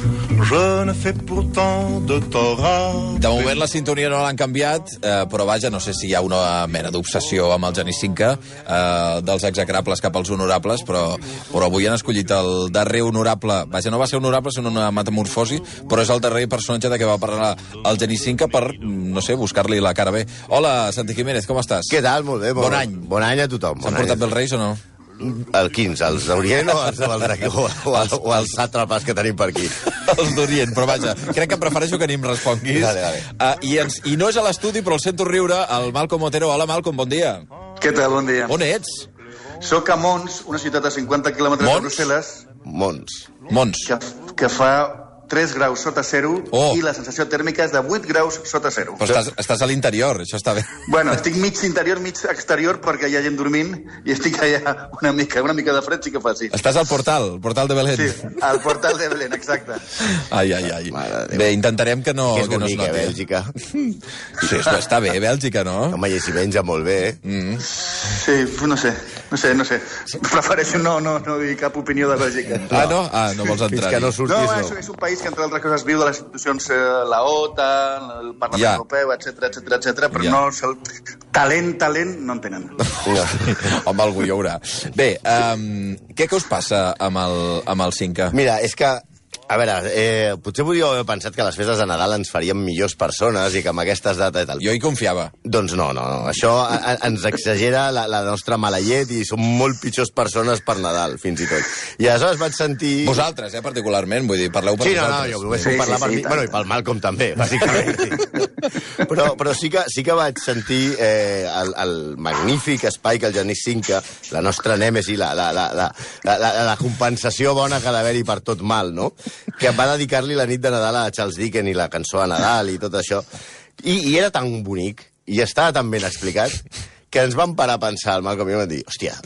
Je ne fais pourtant de tort. De moment la sintonia no l'han canviat, eh, però vaja, no sé si hi ha una mena d'obsessió amb el Genís Cinca, eh, dels execrables cap als honorables, però, però avui han escollit el darrer honorable, vaja, no va ser honorable, sinó una metamorfosi, però és el darrer personatge de què va parlar el Genís Cinca per, no sé, buscar-li la cara bé. Hola, Santi Jiménez, com estàs? Què tal? Molt bé. Bon any. Bon any a tothom. S'han bon portat bé els Reis o no? El 15, els d'Orient o els del Dragó? O, o, els, o els sàtrapes que tenim per aquí? Els d'Orient, però vaja, crec que prefereixo que ni em responguis. Vale, vale. Uh, i, ens, I no és a l'estudi, però el sento riure, el Malcom Otero. Hola, Malcom, bon dia. Què tal? Bon dia. On ets? Soc a Mons, una ciutat a 50 quilòmetres de Brussel·les, Mons. Mons. que, que fa 3 graus sota zero Oh. i la sensació tèrmica és de 8 graus sota zero. Però estàs, estàs a l'interior, això està bé. Bueno, estic mig interior, mig exterior, perquè hi ha gent dormint i estic allà una mica, una mica de fred sí que fa, sí. Estàs al portal, el portal de Belén. Sí, al portal de Belén, exacte. Ai, ai, ai. Bé, intentarem que no, que és que no es noti. Bèlgica. Sí, està, està bé, Bèlgica, no? Home, i s'hi menja molt bé, eh? Mm. Sí, no sé, no sé, no sé. Prefereixo no, no, no dir cap opinió de Bèlgica. Ah, no? Ah, no vols Fins entrar que no No, surtis, és, no. és un país que, entre altres coses, viu de les institucions, eh, la OTAN, el Parlament Ja. Europeu, etc etc etc, però Ja. no, el talent, talent, no en tenen. no. Home, algú hi haurà. Bé, um, què que us passa amb el, amb el Cinca? Mira, és que a veure, eh, potser podríeu haver pensat que les festes de Nadal ens farien millors persones i que amb aquestes dates i tal. Jo hi confiava. Doncs no, no, no. Això a, a, ens exagera la, la nostra mala llet i som molt pitjors persones per Nadal, fins i tot. I aleshores vaig sentir... Vosaltres, eh, particularment, vull dir, parleu per Sí, no, no, vosaltres. jo vull Sí, parlar sí, per sí, mi. tant. Bueno, i pel Malcolm també, bàsicament. Sí. Però, però sí, que, sí que vaig sentir eh, el, el magnífic espai que el Genís Cinca, la nostra nèmesi, la, la, la, la, la, la, la compensació bona que ha d'haver-hi per tot mal, no? Que va dedicar-li la nit de Nadal a Charles Dickens i la cançó de Nadal i tot això. I, I era tan bonic, i estava tan ben explicat, que ens vam parar a pensar, el Malcolm i jo vam dir, hòstia,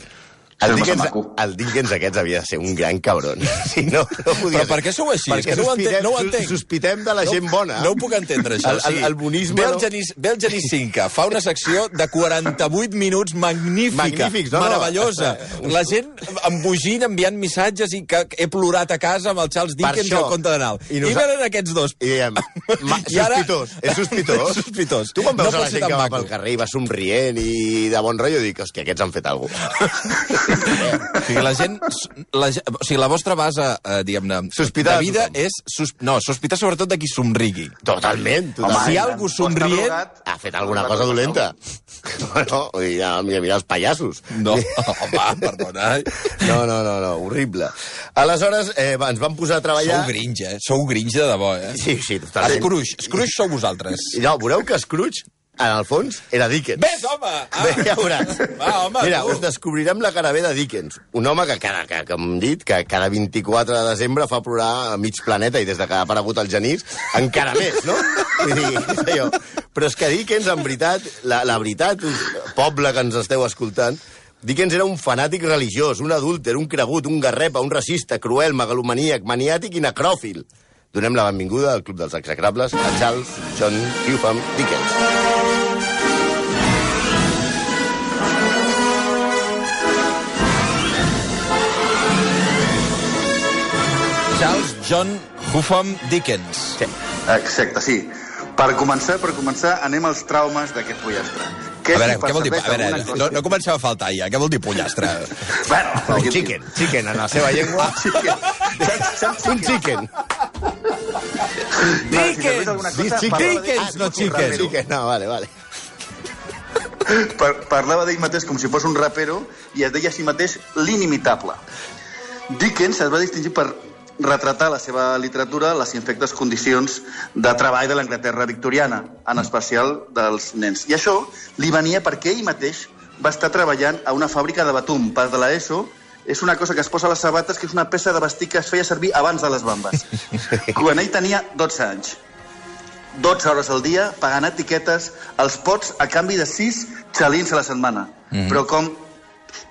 el Dickens, el Dickens aquests havia de ser un gran cabron. Si no, no podia Però per què sou així? És Perquè que no ho entenc- no ho entenc. Sospitem de la gent bona. No ho puc entendre, això. El, el, el bonisme... Ve el no? Genís, ve el Genís Cinca, fa una secció de 48 minuts magnífica, Magnífics, no, no. meravellosa. La gent embogint, enviant missatges i que he plorat a casa amb el Charles Dickens i això. el conte de Nadal. I I, nosa- I venen aquests dos. I diem, ma, I ara- sospitós, és sospitós. Sospitós. Tu quan No veus pot a la gent que va maco. pel carrer i va somrient i de bon rotllo, dic, hòstia, aquests han fet alguna cosa. O sigui, la gent... La, o sigui, la vostra base, eh, diguem-ne, Sospitar de vida tothom. és... Sos, no, sospitar sobretot de qui somrigui. Totalment, Home, totalment. si i algú somrient- ha fet alguna cosa dolenta. No, vull dir, ja, mira, mira els pallassos. No, home, perdona. No, no, no, no, horrible. Aleshores, eh, ens vam posar a treballar... Sou gringe, eh? Sou gringe de debò, eh? Sí, sí, totalment. Scrooge. Scrooge sou vosaltres. I no, veureu que Scrooge, en el fons, era Dickens. Ves, home! Ah. Bé, ja veuràs. Va, home, Mira, tu. us descobrirem la cara B de Dickens. Un home que, cada, que, que hem dit, que cada 24 de desembre fa plorar a mig planeta i des de que ha aparegut el genís, encara més, no? Vull dir, és allò. Però és que Dickens, en veritat, la, la veritat, poble que ens esteu escoltant, Dickens era un fanàtic religiós, un adúlter, un cregut, un garrepa, un racista, cruel, megalomaníac, maniàtic i necròfil. Donem la benvinguda al Club dels Execrables a Charles John Hugham Dickens. Charles John Huffam Dickens. Sí. Exacte, sí. Per començar, per començar, anem als traumes d'aquest pollastre. A veure, què vol dir? A veure, no, no comencem a faltar ja. Què vol dir pollastre? Bueno, Un chicken, chicken, en la seva llengua. un chicken. D'ell Dickens, com no chicken. Chicken, no, vale, vale. Par parlava d'ell mateix com si fos un rapero i es deia a si mateix l'inimitable. Dickens es va distingir per retratar la seva literatura les infectes condicions de treball de l'Anglaterra victoriana, en especial dels nens. I això li venia perquè ell mateix va estar treballant a una fàbrica de batum. Pas de l'ESO és una cosa que es posa a les sabates, que és una peça de vestir que es feia servir abans de les bambes. Quan ell tenia 12 anys. 12 hores al dia, pagant etiquetes, els pots a canvi de 6 xalins a la setmana. Mm. Però com...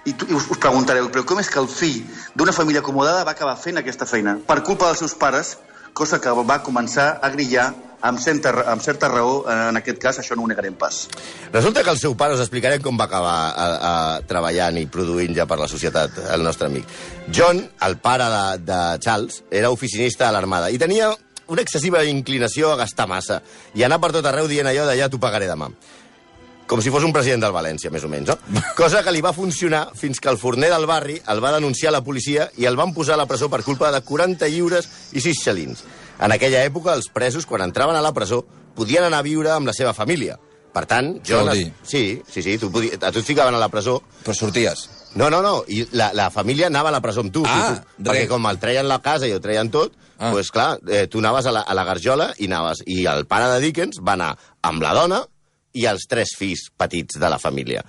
I, tu, I us, us preguntareu, però com és que el fill d'una família acomodada va acabar fent aquesta feina? Per culpa dels seus pares, cosa que va començar a grillar amb certa, amb certa raó, en aquest cas, això no ho negarem pas. Resulta que el seu pare, us explicarem com va acabar a, a, treballant i produint ja per la societat, el nostre amic. John, el pare de, de Charles, era oficinista a l'Armada i tenia una excessiva inclinació a gastar massa i anar per tot arreu dient allò de ja t'ho pagaré demà. Com si fos un president del València, més o menys, no? Cosa que li va funcionar fins que el forner del barri el va denunciar a la policia i el van posar a la presó per culpa de 40 lliures i 6 xalins. En aquella època, els presos, quan entraven a la presó, podien anar a viure amb la seva família. Per tant, jo... dir? Sí, sí, sí, tu podi... a tu et ficaven a la presó... Però sorties. No, no, no, i la, la família anava a la presó amb tu. Ah, tu, perquè com el treien la casa i ho treien tot, Ah. ah. pues clar, eh, tu anaves a la, a la garjola i anaves... I el pare de Dickens va anar amb la dona i els tres fills petits de la família.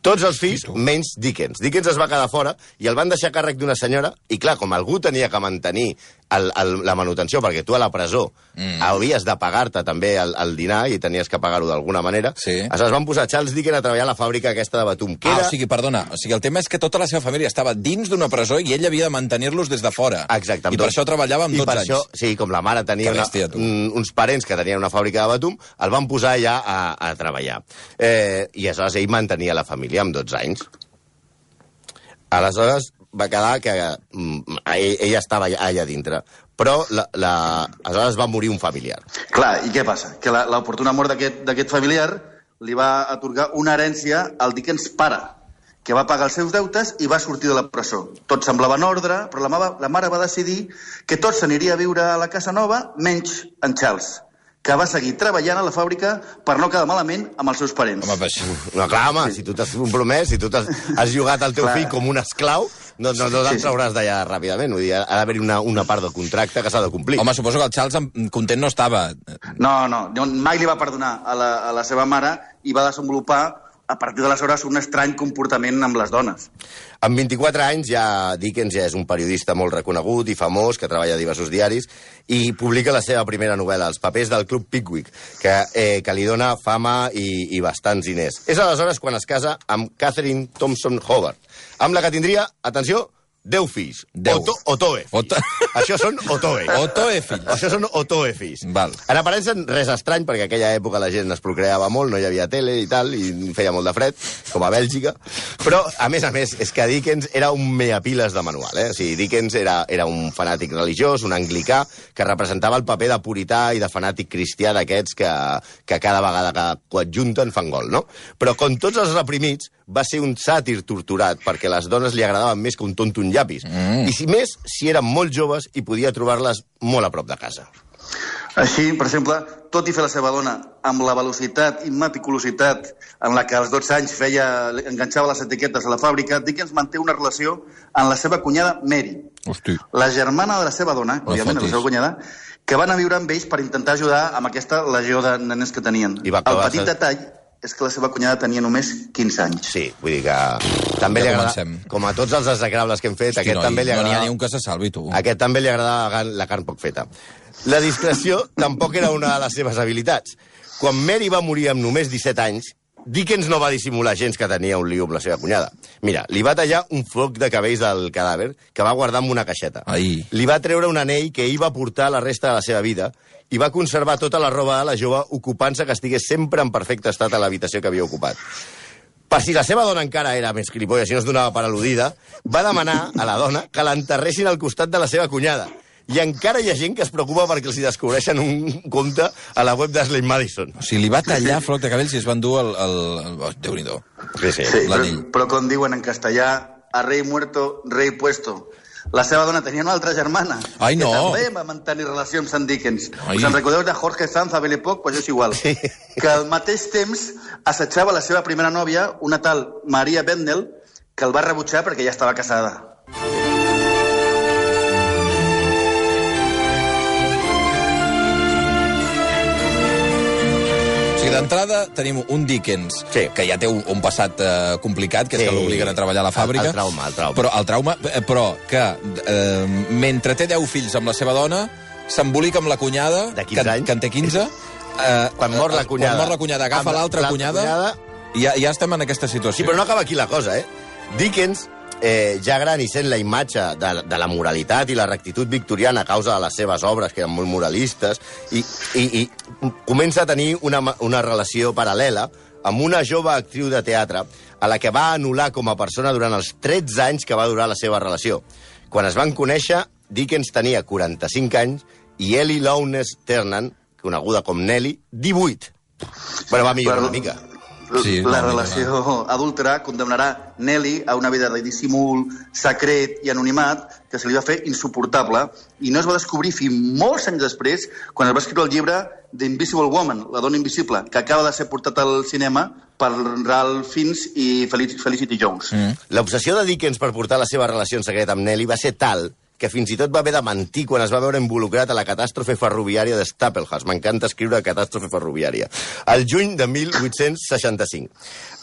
Tots els fills, menys Dickens. Dickens es va quedar fora i el van deixar càrrec d'una senyora i, clar, com algú tenia que mantenir el, el, la manutenció, perquè tu a la presó mm. havies de pagar-te també el, el dinar i tenies que pagar-ho d'alguna manera, Sí. aleshores van posar Charles Dickens a treballar a la fàbrica aquesta de Batum, que Ah, era... o sigui, perdona, o sigui, el tema és que tota la seva família estava dins d'una presó i ell havia de mantenir-los des de fora. Exacte. I per tot. això treballava amb I 12 per anys. Això, sí, com la mare tenia una, bèstia, un, uns parents que tenien una fàbrica de Batum, el van posar allà a, a treballar. Eh, I aleshores ell mantenia la família amb 12 anys. Aleshores va quedar que mm, ell, ell estava allà, allà dintre. Però la, la, aleshores va morir un familiar. Clar, i què passa? Que la- l'oportuna mort d'aquest familiar li va atorgar una herència al Dickens pare, que va pagar els seus deutes i va sortir de la presó. Tot semblava en ordre, però la, mava, la mare va decidir que tot s'aniria a viure a la casa nova, menys en Charles, que va seguir treballant a la fàbrica per no quedar malament amb els seus parents. Home, però això... No, clar, home, si tu t'has compromès, si tu t'has has jugat el teu Clar. fill com un esclau, no, no, no te'n Sí, sí. trauràs d'allà ràpidament. Vull dir, ha d'haver-hi una, una part del contracte que s'ha de complir. Home, suposo que el Charles content no estava. No, no, no, mai li va perdonar a la, a la seva mare i va desenvolupar a partir d'aleshores un estrany comportament amb les dones. Amb 24 anys ja Dickens ja és un periodista molt reconegut i famós que treballa a diversos diaris i publica la seva primera novel·la, Els papers del Club Pickwick, que, eh, que li dona fama i, i bastants diners. És aleshores quan es casa amb Catherine Thompson Howard, amb la que tindria, atenció, 10 fills. Deu. Oto, Otoe. fills. Oto- Això són Otoe. Otoe fills. Això són Otoe fills. Val. En aparença res estrany, perquè aquella època la gent es procreava molt, no hi havia tele i tal, i feia molt de fred, com a Bèlgica. Però, a més a més, és que Dickens era un meapiles de manual. Eh? O sigui, Dickens era, era un fanàtic religiós, un anglicà, que representava el paper de purità i de fanàtic cristià d'aquests que, que cada vegada que coadjunten fan gol, no? Però, com tots els reprimits, va ser un sàtir torturat perquè les dones li agradaven més que un tonto llapis. Mm. I si més, si eren molt joves i podia trobar-les molt a prop de casa. Així, per exemple, tot i fer la seva dona amb la velocitat i meticulositat en la que als 12 anys feia, enganxava les etiquetes a la fàbrica, Dickens manté una relació amb la seva cunyada Mary, Hosti. la germana de la seva dona, No òbviament, la seva cunyada, que van a viure amb ells per intentar ajudar amb aquesta legió de nenes que tenien. I va El acabar petit sent- detall és que la seva cunyada tenia només 15 anys. Sí, vull dir que també Ja li agrada, comencem. com a tots els execrables que hem fet, Hosti, aquest noi, també li no n'hi agrada... ha ni un que se salvi, tu. Aquest també li agrada la carn- la carn poc feta. La discreció tampoc era una de les seves habilitats. Quan Mary va morir amb només 17 anys, Dickens no va dissimular gens que tenia un lío amb la seva cunyada. Mira, li va tallar un floc de cabells del cadàver que va guardar en una caixeta. Ai. Li va treure un anell que ell va portar la resta de la seva vida i va conservar tota la roba de la jove ocupant-se que estigués sempre en perfecte estat a l'habitació que havia ocupat. Per si la seva dona encara era més cripolla, si no es donava per al·ludida, va demanar a la dona que l'enterressin al costat de la seva cunyada. I encara hi ha gent que es preocupa perquè els hi descobreixen un compte a la web d'Ashley Madison. O sigui, li va tallar floc de cabells i es van dur el... el, el... Oh, Déu-n'hi-do. Sí, sí. Sí, però, però com diuen en castellà, a rei muerto, rei puesto. La seva dona tenia una altra germana Ai, no. que també va mantenir relació amb Dickens. Ai. Us en recordeu de Jorge Sanz a Belle-Époque? Pues és igual. Que al mateix temps assetjava la seva primera nòvia, una tal Maria Bendel, que el va rebutjar perquè ja estava casada. D'entrada tenim un Dickens Sí. que ja té un, un passat eh, complicat, que és Sí. que l'obliguen a treballar a la fàbrica. El- el trauma, el trauma. Però, el trauma, eh, però que eh, mentre té 10 fills amb la seva dona, s'embolica amb la cunyada, De 15 que, anys. que en té 15, eh, Quan mor la cunyada. Quan mor la cunyada, agafa l'altra la cunyada, cunyada ja, ja estem en aquesta situació. Sí, però no acaba aquí la cosa, eh? Dickens, eh, ja gran i sent la imatge de, de la moralitat i la rectitud victoriana a causa de les seves obres, que eren molt moralistes, i, i, i comença a tenir una, una relació paral·lela amb una jove actriu de teatre a la que va anul·lar com a persona durant els 13 anys que va durar la seva relació. Quan es van conèixer, Dickens tenia 45 anys i Ellie Lowness Ternan, coneguda com Nelly, 18. Bueno, va millorar una mica. Sí, la no, relació adúltera condemnarà Nelly a una vida de dissimul, secret i anonimat que se li va fer insuportable i no es va descobrir fins molts anys després quan es va escriure el llibre The Invisible Woman, la dona invisible, que acaba de ser portat al cinema per Ralph Fiennes i Felic- Felicity Jones. Mm. L'obsessió de Dickens per portar la seva relació en secret amb Nelly va ser tal que fins i tot va haver de mentir quan es va veure involucrat a la catàstrofe ferroviària de Staplehouse. M'encanta escriure catàstrofe ferroviària. El juny de 1865.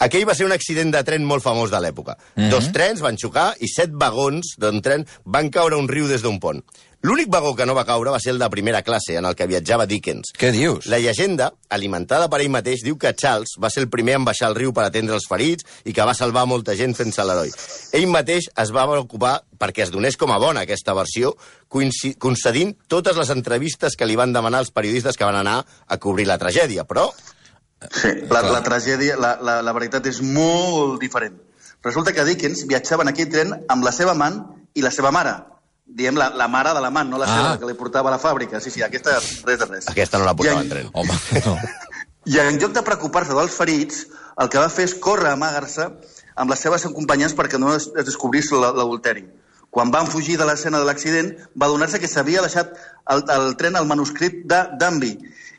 Aquell va ser un accident de tren molt famós de l'època. Mm -hmm. Dos trens van xocar i set vagons d'un tren van caure a un riu des d'un pont. L'únic vagó que no va caure va ser el de primera classe, en el que viatjava Dickens. Què dius? La llegenda, alimentada per ell mateix, diu que Charles va ser el primer en baixar al riu per atendre els ferits i que va salvar molta gent fent-se l'heroi. Ell mateix es va preocupar perquè es donés com a bona aquesta versió, concedint totes les entrevistes que li van demanar els periodistes que van anar a cobrir la tragèdia, però Sí, la, la tragèdia, la, la, la veritat és molt diferent. Resulta que Dickens viatjava en aquell tren amb la seva amant i la seva mare. Diem la, la mare de l'amant, no la Ah. seva, que li portava a la fàbrica. Sí, sí, aquesta res de res. aquesta no la portava I en tren. Home, no. I en lloc de preocupar-se dels ferits, el que va fer és córrer a amagar-se amb les seves acompanyants perquè no es, es descobrís la- l'adulteri. Quan van fugir de l'escena de l'accident, va adonar-se que s'havia deixat el, el tren el manuscrit de Danby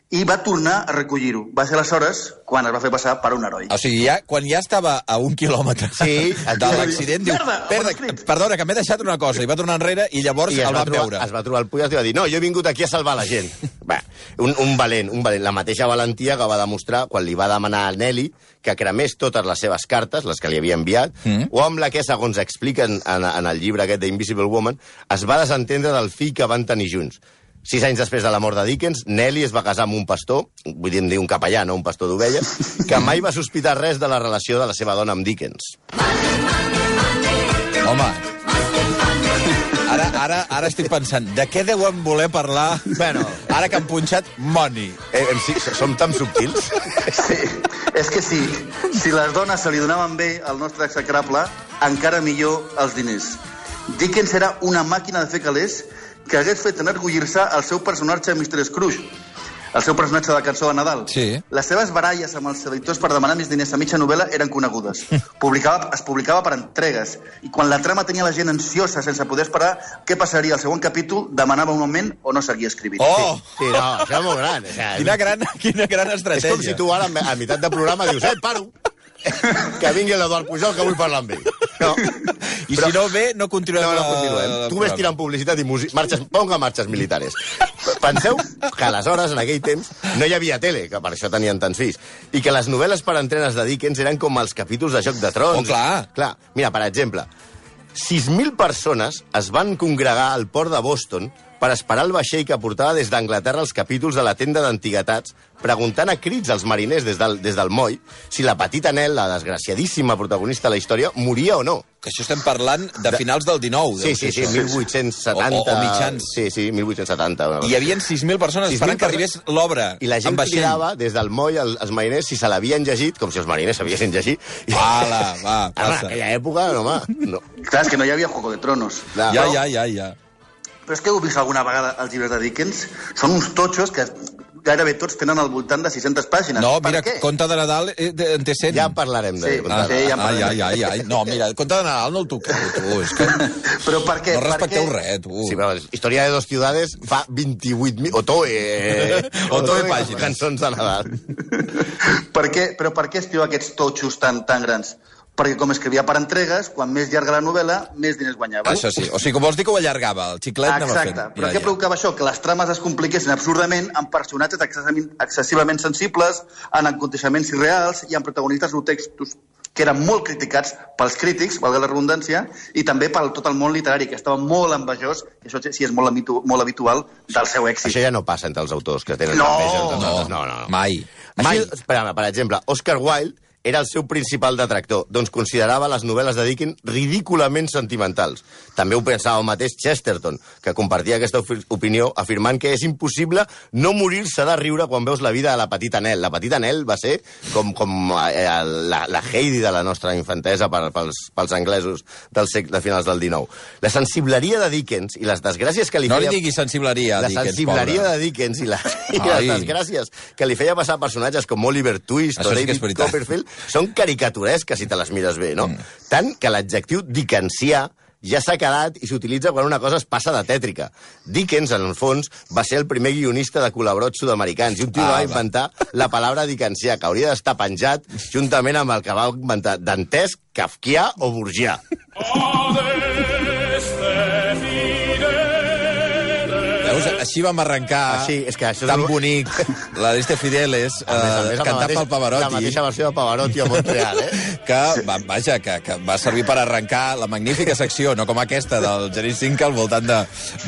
i va tornar a recollir-ho. Va ser aleshores quan es va fer passar per un heroi. O sigui, ja, quan ja estava a un quilòmetre Sí, de l'accident, diu, Merda, perda, manuscrit." perdona, que m'he deixat una cosa, i va tornar enrere i llavors I es el va, trobar, veure. es va trobar el Puyas i va dir no, jo he vingut aquí a salvar la gent. Va, un, un valent, un valent. La mateixa valentia que va demostrar quan li va demanar a Nelly que cremés totes les seves cartes, les que li havia enviat, mm. o amb la que, segons explica en, en, en el llibre aquest d'Invisible Woman, es va desentendre del fill que van tenir junts. Sis anys després de la mort de Dickens, Nelly es va casar amb un pastor, vull dir, un capellà, no un pastor d'ovelles, que mai va sospitar res de la relació de la seva dona amb Dickens. Home, ara, ara, ara estic pensant, de què deuen voler parlar Bueno. ara que han punxat money? Eh, em, sí, som tan subtils? Sí, és que sí, si les dones se li donaven bé al nostre execrable, encara millor els diners. Dickens era una màquina de fer calés que hagués fet enorgullir-se el seu personatge Mr. Scrooge, el seu personatge de la cançó de Nadal. Sí. Les seves baralles amb els editors per demanar més diners a mitja novel·la eren conegudes. Publicava, es publicava per entregues, i quan la trama tenia la gent ansiosa sense poder esperar què passaria al següent capítol, demanava un moment o no seguia escrivint. Oh! Sí, no, això és molt gran. O sigui, Quina gran, quina gran És com estratègia. si tu ara, a meitat de programa, dius, eh, paro, que vingui l'Eduard Pujol, que vull parlar amb ell. No, I si no ve, no continuem. no, no continuem. Tu ves tirant publicitat i música, marxes, ponga marxes militares. Penseu que aleshores, en aquell temps, no hi havia tele, que per això tenien tants fills, i que les novel·les per entrenes de Dickens eren com els capítols de Joc de Trons. Oh, clar. Clar, mira, per exemple, 6.000 persones es van congregar al port de Boston per esperar el vaixell que portava des d'Anglaterra els capítols de la tenda d'antiguitats, preguntant a crits als mariners des del, des del moll si la petita Nel, la desgraciadíssima protagonista de la història, moria o no. Que això estem parlant de finals del 19. Sí, sí, sí, això. 1870... O- o- o mitjans. Sí, sí, 1870. Hi havia 6.000 persones 6.000 esperant que arribés l'obra. I la gent cridava des del moll als, als mariners si se l'havien llegit, com si els mariners sabien llegir. Ala, va, Home, passa. en aquella època, no, home, no. Clar, és que no hi havia Juego de Tronos. Clar, Ja, no? ja, ja, ja. Però és que heu vist alguna vegada els llibres de Dickens? Són uns totxos que gairebé tots tenen al voltant de 600 pàgines. No, Per mira, què? Conte de Nadal eh, de- en té 100. Ja en parlarem de Sí. Ah, Sí, ja en ah, ja, parlarem. ja, ja. No, mira, Conte de Nadal no el toqueu, tu. És que Però per què? no respecteu per què? res, tu. Sí, però Història de dos ciudades fa 28.000... Otoe. Otoe pàgines. Cançons de Nadal. Per què? Però per què estiu aquests totxos tan, tan grans? Perquè com escrivia per entregues, quan més llarga la novel·la, més diners guanyava. Això sí. O sigui, com vols dir que ho allargava, el xiclet anava fent. Exacte. Però Ja, què ja. provocava això? Que les trames es compliquessin absurdament amb personatges excessivament, excessivament sensibles, en aconteixements irreals i amb protagonistes o textos que eren molt criticats pels crítics, valga la redundància, i també per tot el món literari, que estava molt envejós, que això sí és molt, habitu molt habitual del seu èxit. Això ja no passa entre els autors que tenen No! enveja No, no, no, no. mai. Mai. Mai. Així, espera, per exemple, Oscar Wilde era el seu principal detractor, doncs considerava les novel·les de Dickens ridículament sentimentals. També ho pensava el mateix Chesterton, que compartia aquesta opi- opinió afirmant que és impossible no morir-se de riure quan veus la vida de la petita Nell. La petita Nell va ser com, com eh, la, la Heidi de la nostra infantesa per, pels, pels anglesos del segle de finals del XIX. La sensibleria de Dickens i les desgràcies que li No li feia... diguis sensibleria, la Dickens, sensibleria pobre. de Dickens i, la, i Ai. les desgràcies que li feia passar personatges com Oliver Twist Això o sí David veritat. Copperfield són caricaturesques si te les mires bé, no? Mm. Tant que l'adjectiu dickensià ja s'ha quedat i s'utilitza quan una cosa es passa de tètrica. Dickens, en el fons, va ser el primer guionista de col·laborats sud-americans i un tio Ah, va inventar la paraula dickensià, que hauria d'estar penjat juntament amb el que va inventar dantesc, kafkià o burgià. Veus? Així vam arrencar Així, és que això és tan el- bonic la d'este Fideles A més a eh, mateixa- pel Pavarotti. La mateixa versió de Pavarotti a Montreal, eh? que, va, vaja, que, que va servir per arrencar la magnífica secció, no com aquesta del Genís Cinca al voltant de,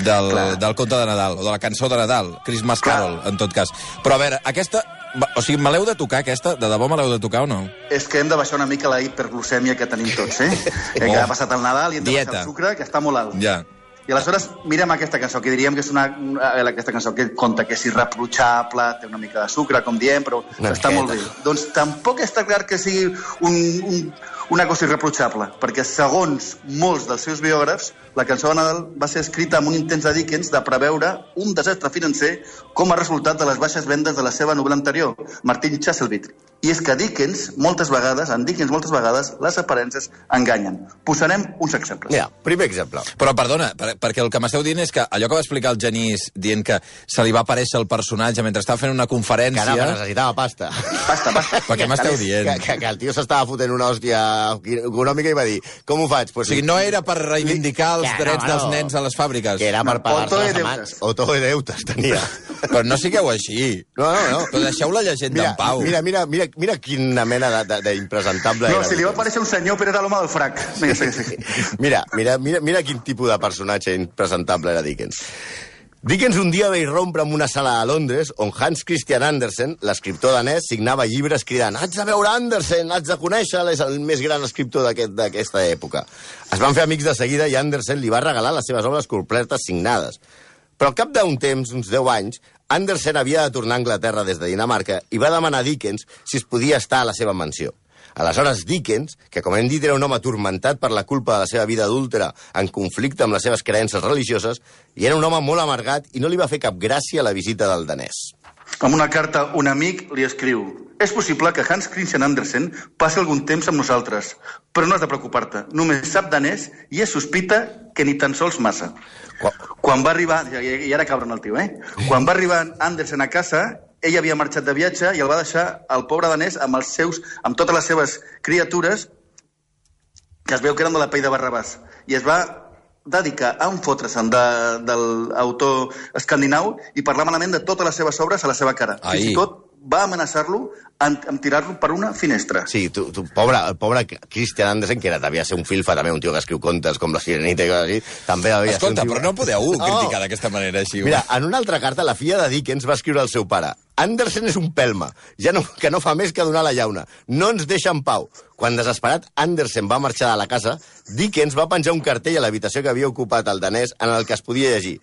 del, del conte de Nadal, o de la cançó de Nadal, Christmas Carol, en tot cas. Però a veure, aquesta... O sigui, me l'heu de tocar, aquesta? De debò me l'heu de tocar o no? És que hem de baixar una mica la hiperglucèmia que tenim tots, eh? eh que Oh. ha passat el Nadal i hem de Dieta. baixar el sucre, que està molt alt. Ja. I aleshores mirem aquesta cançó, que diríem que és una, una aquesta cançó que conta que és irreprotxable, té una mica de sucre, com diem, però Una està miqueta. molt bé. Doncs tampoc està clar que sigui un, un, una cosa irreprotxable, perquè segons molts dels seus biògrafs, la cançó de Nadal va ser escrita amb un intent de Dickens de preveure un desastre financer com a resultat de les baixes vendes de la seva novel·la anterior, Martin Chuzzlewit. I és que Dickens, moltes vegades, en Dickens moltes vegades, les aparences enganyen. Posarem uns exemples. Mira, primer exemple. Però, perdona, per, perquè el que m'esteu dient és que allò que va explicar el Genís dient que se li va aparèixer el personatge mentre estava fent una conferència... Caramba, necessitava pasta. Basta, basta. Per què m'esteu dient? Que, que, que el tio s'estava fotent una hòstia econòmica i va dir, com ho faig? Pues, O sigui, no era per reivindicar els Que no, drets dels no. nens a les fàbriques. Que era per No, pagar-se les de amants. deutes. Otto de deutes tenia. Però no sigueu així. No, no, no. Però deixeu la llegenda Mira, en pau. mira, mira, mira, mira quina mena d'impresentable No, era. si li va aparèixer un senyor, però era l'home del frac. Vinga, sí, sí. Mira, mira, mira, mira quin tipus de personatge impresentable era Dickens. Dickens un dia va irrompre en una sala a Londres on Hans Christian Andersen, l'escriptor danès, signava llibres cridant «Haig de veure Andersen, haig de conèixer és el més gran escriptor d'aquest- d'aquesta època». Es van fer amics de seguida i Andersen li va regalar les seves obres completes signades. Però al cap d'un temps, uns 10 anys, Andersen havia de tornar a Anglaterra des de Dinamarca i va demanar a Dickens si es podia estar a la seva mansió. Aleshores, Dickens, que com hem dit era un home atormentat per la culpa de la seva vida adúltera en conflicte amb les seves creences religioses, i era un home molt amargat i no li va fer cap gràcia la visita del danès. Amb una carta, un amic li escriu És possible que Hans Christian Andersen passi algun temps amb nosaltres, però no has de preocupar-te. Només sap danès i es sospita que ni tan sols massa. Qua- Quan va arribar... I i ara cabren el tio, eh? Quan va arribar Andersen a casa, ell havia marxat de viatge i el va deixar el pobre danès amb els seus, amb totes les seves criatures que es veu que eren de la pell de Barrabàs. I es va dedicar a enfotre-se'n de, de l'autor escandinau i parlar malament de totes les seves obres a la seva cara. Ai. Fins i tot va amenaçar-lo amb, amb tirar-lo per una finestra. Sí, tu, tu, pobre, el pobre Christian Andersen, que era, devia ser un filfa, també, un tio que escriu contes com la Sirenita i coses així, també devia Escolta, ser un tio... però no podeu No. criticar d'aquesta manera així. Mira, en una altra carta, la filla de Dickens va escriure al seu pare Andersen és un pelma, ja no, que no fa més que donar la llauna. No ens deixa en pau. Quan desesperat Andersen va marxar de la casa, Dickens va penjar un cartell a l'habitació que havia ocupat el danès en el que es podia llegir.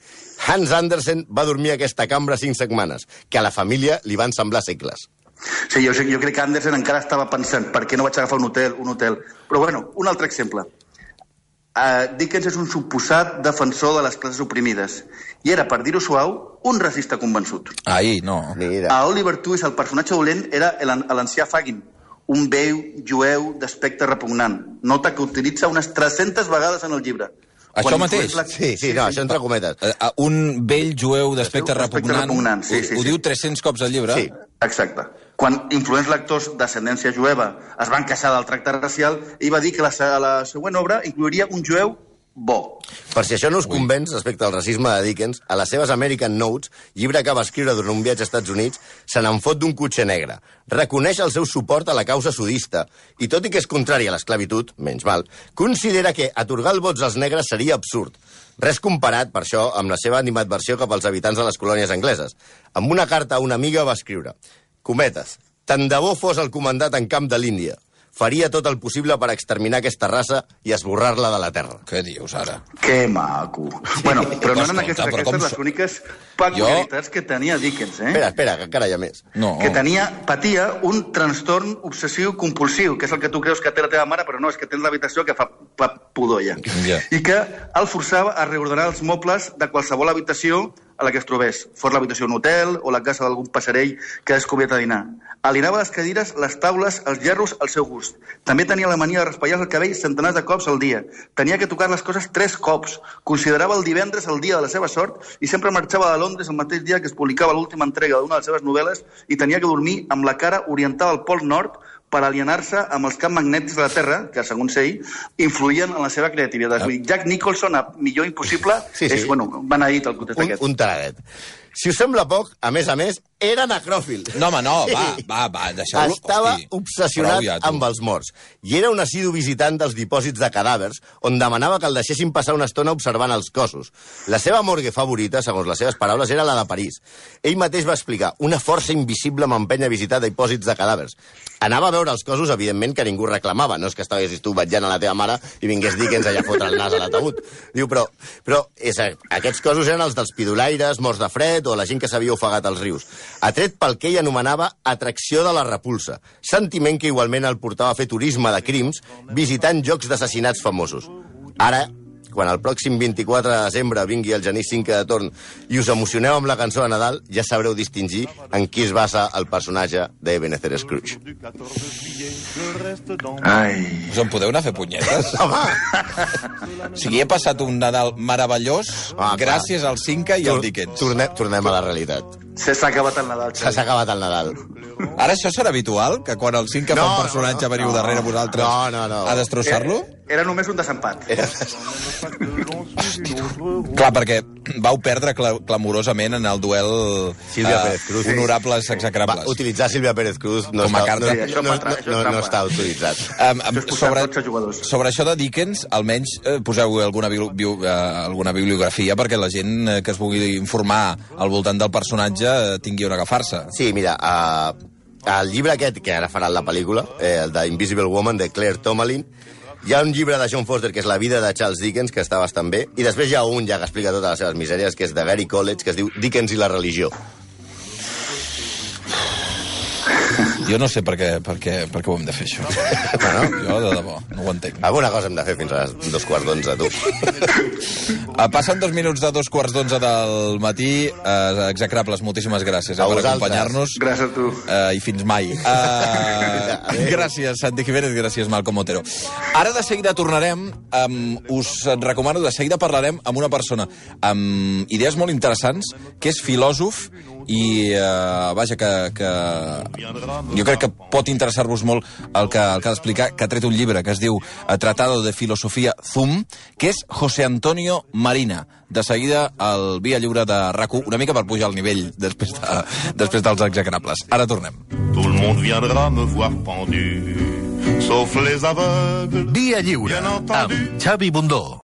Hans Andersen va dormir a aquesta cambra cinc setmanes, que a la família li van semblar segles. Sí, jo, jo crec que Andersen encara estava pensant per què no vaig agafar un hotel, un hotel. Però bueno, un altre exemple. Uh, Dickens és un suposat defensor de les classes oprimides i era, per dir-ho suau, un racista convençut. Ai, no. Mira. A Oliver Twist, el personatge dolent, era el- l'ancià Fagin, un veu jueu d'aspecte repugnant. Nota que utilitza unes 300 vegades en el llibre. Això Quan mateix? la- Sí, sí, no, això entre cometes. Eh, Un vell jueu d'aspecte repugnant, repugnant, sí, sí, ho, ho sí. diu 300 cops al llibre? Sí. Exacte. Quan influents lectors d'ascendència jueva es van queixar del tracte racial, ell va dir que la, la següent obra incluiria un jueu bo. Per si això no us convenç respecte al racisme de Dickens, a les seves American Notes, llibre que va escriure durant un viatge als Estats Units, se n'en fot d'un cotxe negre. Reconeix el seu suport a la causa sudista i, tot i que és contrari a l'esclavitud, menys mal, considera que atorgar el vots als negres seria absurd. Res comparat, per això, amb la seva animadversió cap als habitants de les colònies angleses. Amb una carta a una amiga va escriure Cometes, Tant de bo fos el comandat en camp de l'Índia. Faria tot el possible per exterminar aquesta raça i esborrar-la de la Terra. Què dius, ara? Que maco. Bueno, però no eren aquestes, aquestes les úniques peculiaritats que tenia Dickens, eh? Espera, espera, que encara hi ha més. No. que tenia, patia un trastorn obsessiu compulsiu, que és el que tu creus que té la teva mare, però no, és que tens l'habitació que fa, fa pudor ja. Ja. I que el forçava a reordenar els mobles de qualsevol habitació a la que es trobés, fos l'habitació d'un hotel o la casa d'algun passarell que ha descobert a dinar. Alienava les cadires, les taules, els gerros al seu gust. També tenia la mania de raspallar el cabell centenars de cops al dia. Tenia que tocar les coses tres cops. Considerava el divendres el dia de la seva sort i sempre marxava de Londres el mateix dia que es publicava l'última entrega d'una de les seves novel·les i tenia que dormir amb la cara orientada al pol nord per alienar-se amb els camps magnètics de la Terra, que, segons ell, influïen en la seva creativitat. Dir, Jack Nicholson, a millor impossible, Sí, sí. és, bueno, beneït el contest Un, aquest. un taradet. Si us sembla poc, a més a més, era necròfil. No, home, no, va, va, va, deixeu-lo. Estava Hosti, obsessionat ja, tu. amb els morts. I era un assidu visitant dels dipòsits de cadàvers, on demanava que el deixessin passar una estona observant els cossos. La seva morgue favorita, segons les seves paraules, era la de París. Ell mateix va explicar, una força invisible m'empenya a visitar dipòsits de cadàvers. Anava a veure els cossos, evidentment, que ningú reclamava. No és que estiguessis tu vetllant a la teva mare i vingués Dickens allà a fotre el nas a l'ataúd. Diu, però, però és, aquests cossos eren els dels pidolaires, morts de fred o la gent que s'havia ofegat als rius. Atret pel que ell anomenava atracció de la repulsa, sentiment que igualment el portava a fer turisme de crims visitant jocs d'assassinats famosos. Ara, quan el pròxim 24 de desembre vingui el Genís 5 de torn i us emocioneu amb la cançó de Nadal, ja sabreu distingir en qui es basa el personatge d'Ebenezer Scrooge. Ai... Us en podeu anar a fer punyetes? Home! O sigui, he passat un Nadal meravellós Ah, clar. gràcies al Cinca i al Dickens. Tornem, tornem a la realitat. Se s'ha acabat el Nadal, S'ha Xavi. acabat el Nadal. Ara això serà habitual? Que quan el Cinca fa No, un personatge no, no. veniu darrere vosaltres No, no, no. a destrossar-lo? Era, era només un desempat. Era... Clar, perquè vau perdre cla clamorosament en el duel Sílvia eh, Pérez Cruz. honorables Va, execrables. utilitzar Sílvia Pérez Cruz no, Com a està, carta. no, Sí, això no, no, no, trampa. està autoritzat. Um, um, sobre, 12 jugadors. sobre això de Dickens, almenys eh, poseu alguna, bio, bio, eh, alguna bibliografia perquè la gent eh, que es vulgui informar al voltant del personatge eh, tingui on agafar-se. Sí, mira, uh, el llibre aquest, que ara faran la pel·lícula, eh, el de Invisible Woman, de Claire Tomalin, hi ha un llibre de John Foster, que és La vida de Charles Dickens, que està bastant bé, i després hi ha un ja que explica totes les seves misèries, que és de Gary College, que es diu Dickens i la religió. Jo no sé per què, per què, per què ho hem de fer, això. Bueno. Jo, de debò, no ho entenc. Alguna cosa hem de fer fins a les dos quarts d'onze, tu. Uh, passen dos minuts de dos quarts d'onze del matí. Uh, execrables, moltíssimes gràcies eh, A per acompanyar-nos. Gràcies a tu. Uh, I fins mai. Uh, gràcies, Santi Jiménez, gràcies, Malcom Otero. Ara de seguida tornarem, um, us recomano, de seguida parlarem amb una persona amb idees molt interessants, que és filòsof i, uh, vaja, que, que jo crec que pot interessar-vos molt el que, el que ha d'explicar, que ha tret un llibre que es diu eh, Tratado de Filosofia Zoom, que és José Antonio Marina. De seguida, el Via Lliure de rac una mica per pujar al nivell després, de, després dels execrables. Ara tornem. Tout le monde viendra me voir pendu, sauf les aveugles. Dia lliure, amb Xavi Bundó.